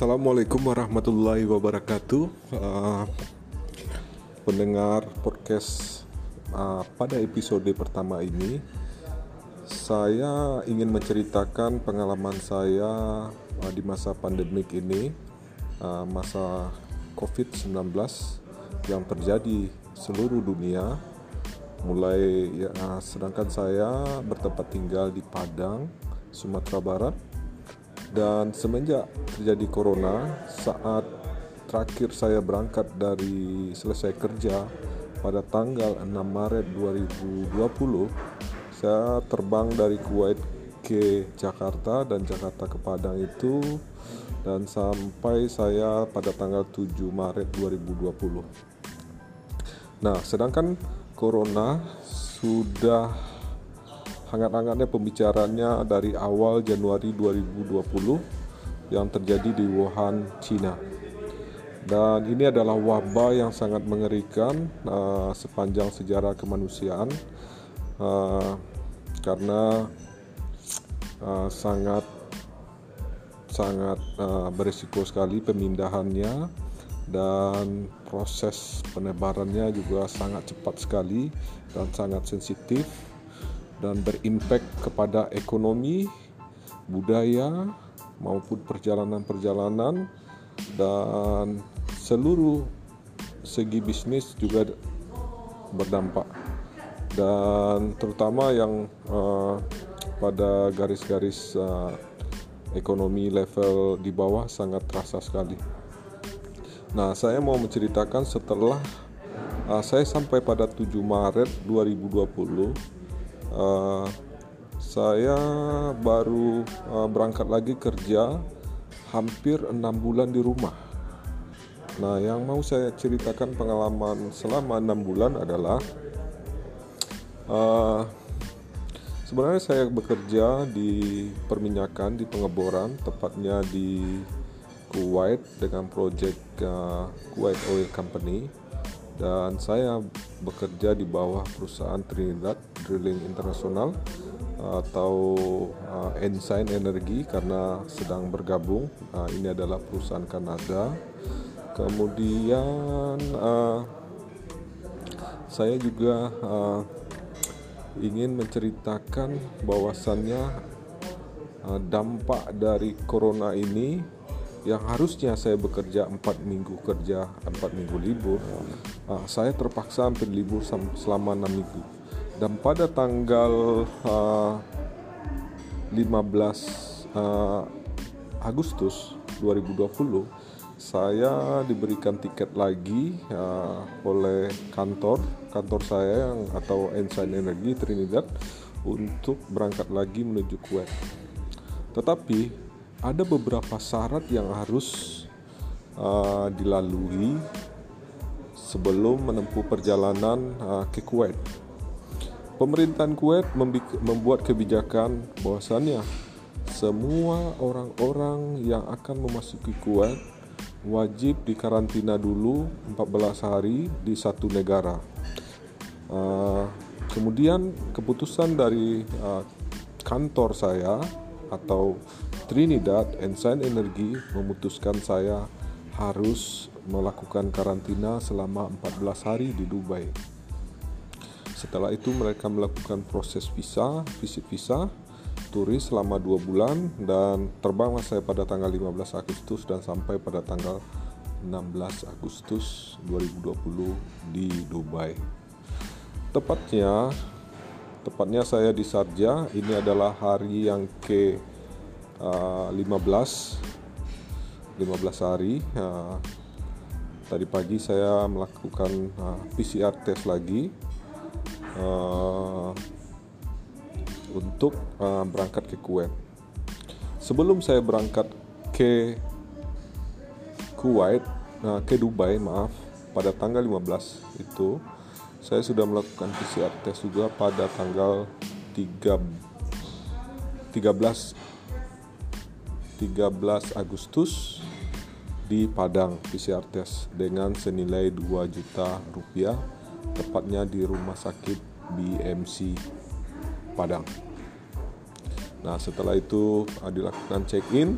Assalamualaikum warahmatullahi wabarakatuh. Uh, Pendengar podcast uh, pada episode pertama ini Saya ingin menceritakan pengalaman saya uh, di masa pandemik ini uh, Masa COVID-19 yang terjadi seluruh dunia. Mulai ya, sedangkan saya bertempat tinggal di Padang, Sumatera Barat dan semenjak terjadi corona saat terakhir saya berangkat dari selesai kerja pada tanggal 6 Maret 2020 saya terbang dari Kuwait ke Jakarta dan Jakarta ke Padang itu dan sampai saya pada tanggal 7 Maret 2020 nah sedangkan corona sudah hangat-hangatnya pembicaranya dari awal Januari 2020 yang terjadi di Wuhan, Cina. Dan ini adalah wabah yang sangat mengerikan uh, sepanjang sejarah kemanusiaan uh, karena uh, sangat sangat uh, berisiko sekali pemindahannya dan proses penebarannya juga sangat cepat sekali dan sangat sensitif dan berimpact kepada ekonomi, budaya maupun perjalanan-perjalanan dan seluruh segi bisnis juga berdampak dan terutama yang uh, pada garis-garis uh, ekonomi level di bawah sangat terasa sekali. Nah, saya mau menceritakan setelah uh, saya sampai pada 7 Maret 2020 uh, saya baru uh, berangkat lagi kerja hampir enam bulan di rumah. Nah, yang mau saya ceritakan pengalaman selama enam bulan adalah uh, sebenarnya saya bekerja di perminyakan di pengeboran, tepatnya di Kuwait dengan proyek uh, Kuwait Oil Company dan saya bekerja di bawah perusahaan Trinidad Drilling International atau uh, Ensign Energy karena sedang bergabung. Uh, ini adalah perusahaan Kanada. Kemudian uh, saya juga uh, ingin menceritakan bahwasannya uh, dampak dari corona ini yang harusnya saya bekerja empat minggu kerja empat minggu libur uh, saya terpaksa hampir libur selama enam minggu. Dan pada tanggal uh, 15 uh, Agustus 2020 saya diberikan tiket lagi uh, oleh kantor kantor saya yang atau Ensign Energy Trinidad untuk berangkat lagi menuju Kuwait. Tetapi ada beberapa syarat yang harus uh, dilalui sebelum menempuh perjalanan uh, ke Kuwait. Pemerintahan Kuwait membuat kebijakan bahwasannya semua orang-orang yang akan memasuki Kuwait wajib dikarantina dulu 14 hari di satu negara. Uh, kemudian keputusan dari uh, kantor saya atau Trinidad Ensign Energy memutuskan saya harus melakukan karantina selama 14 hari di Dubai. Setelah itu mereka melakukan proses visa, visit visa, turis selama dua bulan dan terbanglah saya pada tanggal 15 Agustus dan sampai pada tanggal 16 Agustus 2020 di Dubai. Tepatnya tepatnya saya di Sarja, ini adalah hari yang ke 15 15 hari. Uh, tadi pagi saya melakukan uh, PCR test lagi. Uh, untuk uh, berangkat ke Kuwait. Sebelum saya berangkat ke Kuwait uh, ke Dubai maaf pada tanggal 15 itu saya sudah melakukan PCR test juga pada tanggal 3 13 13 Agustus di Padang PCR test dengan senilai 2 juta rupiah tepatnya di rumah sakit BMC Padang. Nah setelah itu dilakukan check-in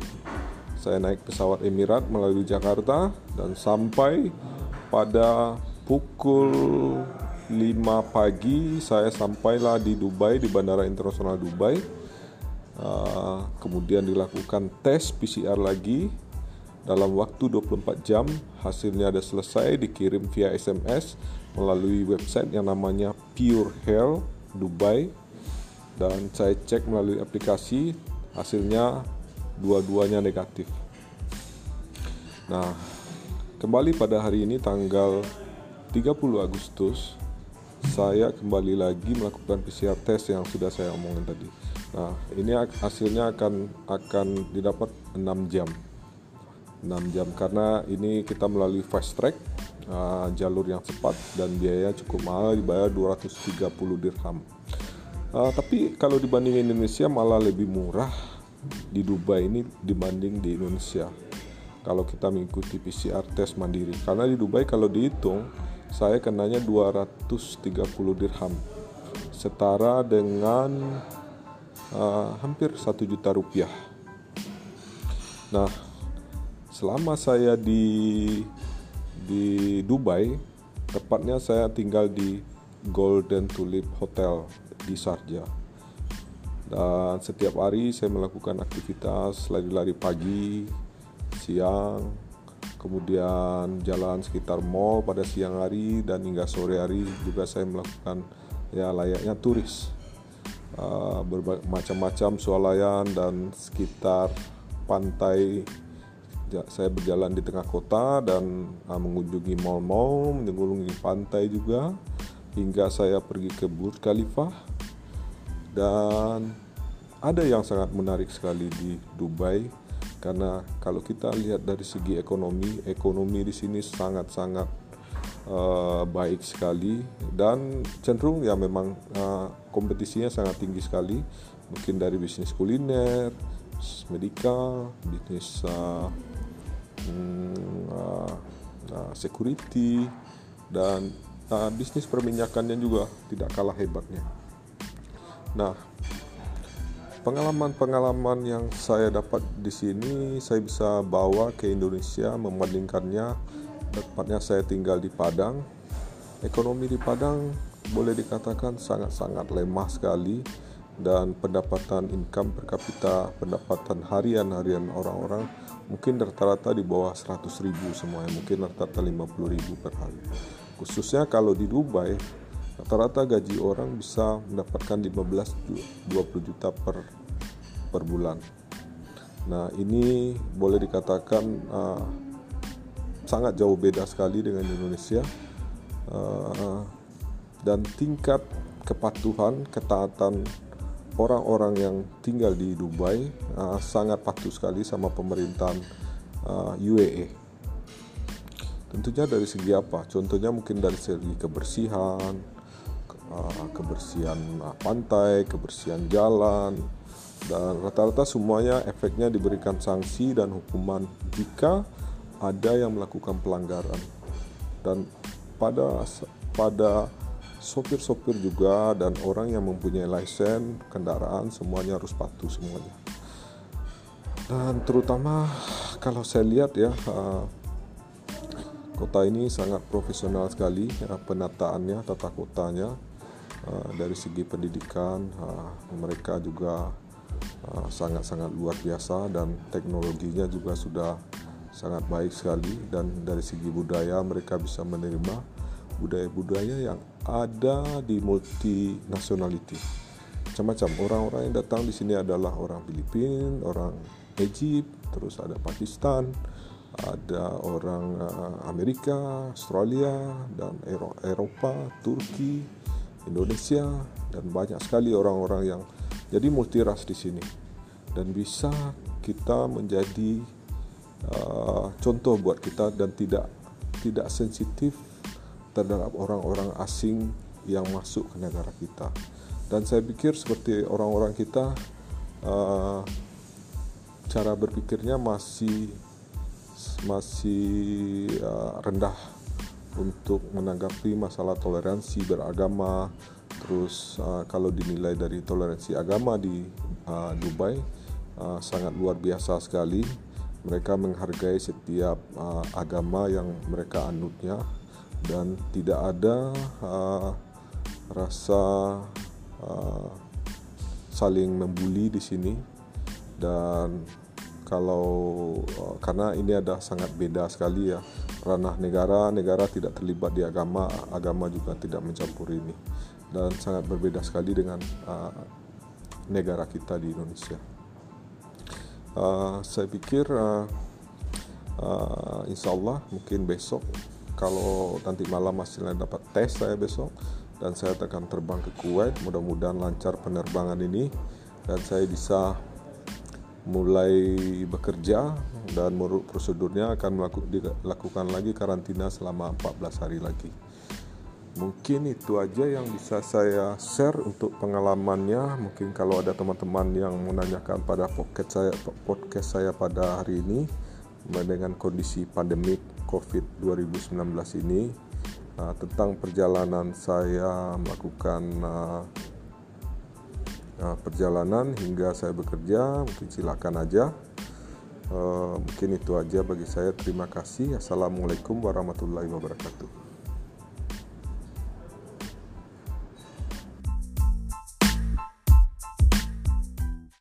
saya naik pesawat Emirat melalui Jakarta dan sampai pada pukul 5 pagi saya sampailah di Dubai di Bandara Internasional Dubai. Uh, kemudian dilakukan tes PCR lagi dalam waktu 24 jam hasilnya ada selesai dikirim via SMS melalui website yang namanya Pure Health Dubai dan saya cek melalui aplikasi hasilnya dua-duanya negatif. Nah, kembali pada hari ini tanggal 30 Agustus saya kembali lagi melakukan PCR test yang sudah saya omongin tadi. Nah, ini hasilnya akan akan didapat 6 jam. 6 jam karena ini kita melalui fast track uh, jalur yang cepat dan biaya cukup mahal dibayar 230 dirham. Uh, tapi kalau dibanding Indonesia malah lebih murah di Dubai ini dibanding di Indonesia. Kalau kita mengikuti PCR tes mandiri, karena di Dubai kalau dihitung saya kenanya 230 dirham, setara dengan uh, hampir satu juta rupiah. Nah, selama saya di di Dubai, tepatnya saya tinggal di Golden Tulip Hotel di Sarja. Dan setiap hari saya melakukan aktivitas lari-lari pagi, siang, kemudian jalan sekitar mall pada siang hari dan hingga sore hari juga saya melakukan ya layaknya turis. Uh, macam-macam swalayan dan sekitar pantai. Saya berjalan di tengah kota dan uh, mengunjungi mall-mall, mengunjungi pantai juga hingga saya pergi ke Burj Khalifa. Dan ada yang sangat menarik sekali di Dubai karena kalau kita lihat dari segi ekonomi ekonomi di sini sangat-sangat uh, baik sekali dan cenderung ya memang uh, kompetisinya sangat tinggi sekali mungkin dari bisnis kuliner bisnis medikal bisnis uh, uh, uh, security dan uh, bisnis perminyakannya juga tidak kalah hebatnya. Nah, pengalaman-pengalaman yang saya dapat di sini saya bisa bawa ke Indonesia membandingkannya tepatnya saya tinggal di Padang. Ekonomi di Padang boleh dikatakan sangat-sangat lemah sekali dan pendapatan income per kapita, pendapatan harian-harian orang-orang mungkin rata-rata di bawah 100 ribu semuanya, mungkin rata-rata 50 ribu per hari. Khususnya kalau di Dubai, rata-rata gaji orang bisa mendapatkan 15-20 juta per per bulan. Nah ini boleh dikatakan uh, sangat jauh beda sekali dengan Indonesia uh, dan tingkat kepatuhan ketaatan orang-orang yang tinggal di Dubai uh, sangat patuh sekali sama pemerintahan uh, UAE Tentunya dari segi apa? Contohnya mungkin dari segi kebersihan, uh, kebersihan uh, pantai, kebersihan jalan, dan rata-rata semuanya efeknya diberikan sanksi dan hukuman jika ada yang melakukan pelanggaran. Dan pada pada sopir-sopir juga dan orang yang mempunyai lisensi kendaraan semuanya harus patuh semuanya. Dan terutama kalau saya lihat ya uh, Kota ini sangat profesional sekali penataannya, tata kotanya uh, dari segi pendidikan uh, mereka juga sangat-sangat luar biasa dan teknologinya juga sudah sangat baik sekali. Dan dari segi budaya mereka bisa menerima budaya-budaya yang ada di multi nationality. Macam-macam. Orang-orang yang datang di sini adalah orang Filipina, orang Egypt, terus ada Pakistan, ada orang Amerika, Australia dan Eropa, Turki, Indonesia dan banyak sekali orang-orang yang jadi multiras di sini. Dan bisa kita menjadi uh, contoh buat kita dan tidak tidak sensitif terhadap orang-orang asing yang masuk ke negara kita. Dan saya pikir seperti orang-orang kita uh, cara berpikirnya masih masih uh, rendah untuk menanggapi masalah toleransi beragama. Terus uh, kalau dinilai dari toleransi agama di uh, Dubai uh, sangat luar biasa sekali. Mereka menghargai setiap uh, agama yang mereka anutnya. Dan tidak ada uh, rasa uh, saling membuli di sini. Dan kalau uh, karena ini ada sangat beda sekali ya ranah negara negara tidak terlibat di agama agama juga tidak mencampur ini. Dan sangat berbeda sekali dengan uh, negara kita di Indonesia. Uh, saya pikir uh, uh, insya Allah mungkin besok kalau nanti malam hasilnya dapat tes saya besok dan saya akan terbang ke Kuwait. Mudah-mudahan lancar penerbangan ini dan saya bisa mulai bekerja dan menurut prosedurnya akan dilakukan lagi karantina selama 14 hari lagi. Mungkin itu aja yang bisa saya share untuk pengalamannya. Mungkin kalau ada teman-teman yang menanyakan pada podcast saya podcast saya pada hari ini dengan kondisi pandemik COVID 2019 ini uh, tentang perjalanan saya melakukan uh, uh, perjalanan hingga saya bekerja mungkin silakan aja. Uh, mungkin itu aja bagi saya. Terima kasih. Assalamualaikum warahmatullahi wabarakatuh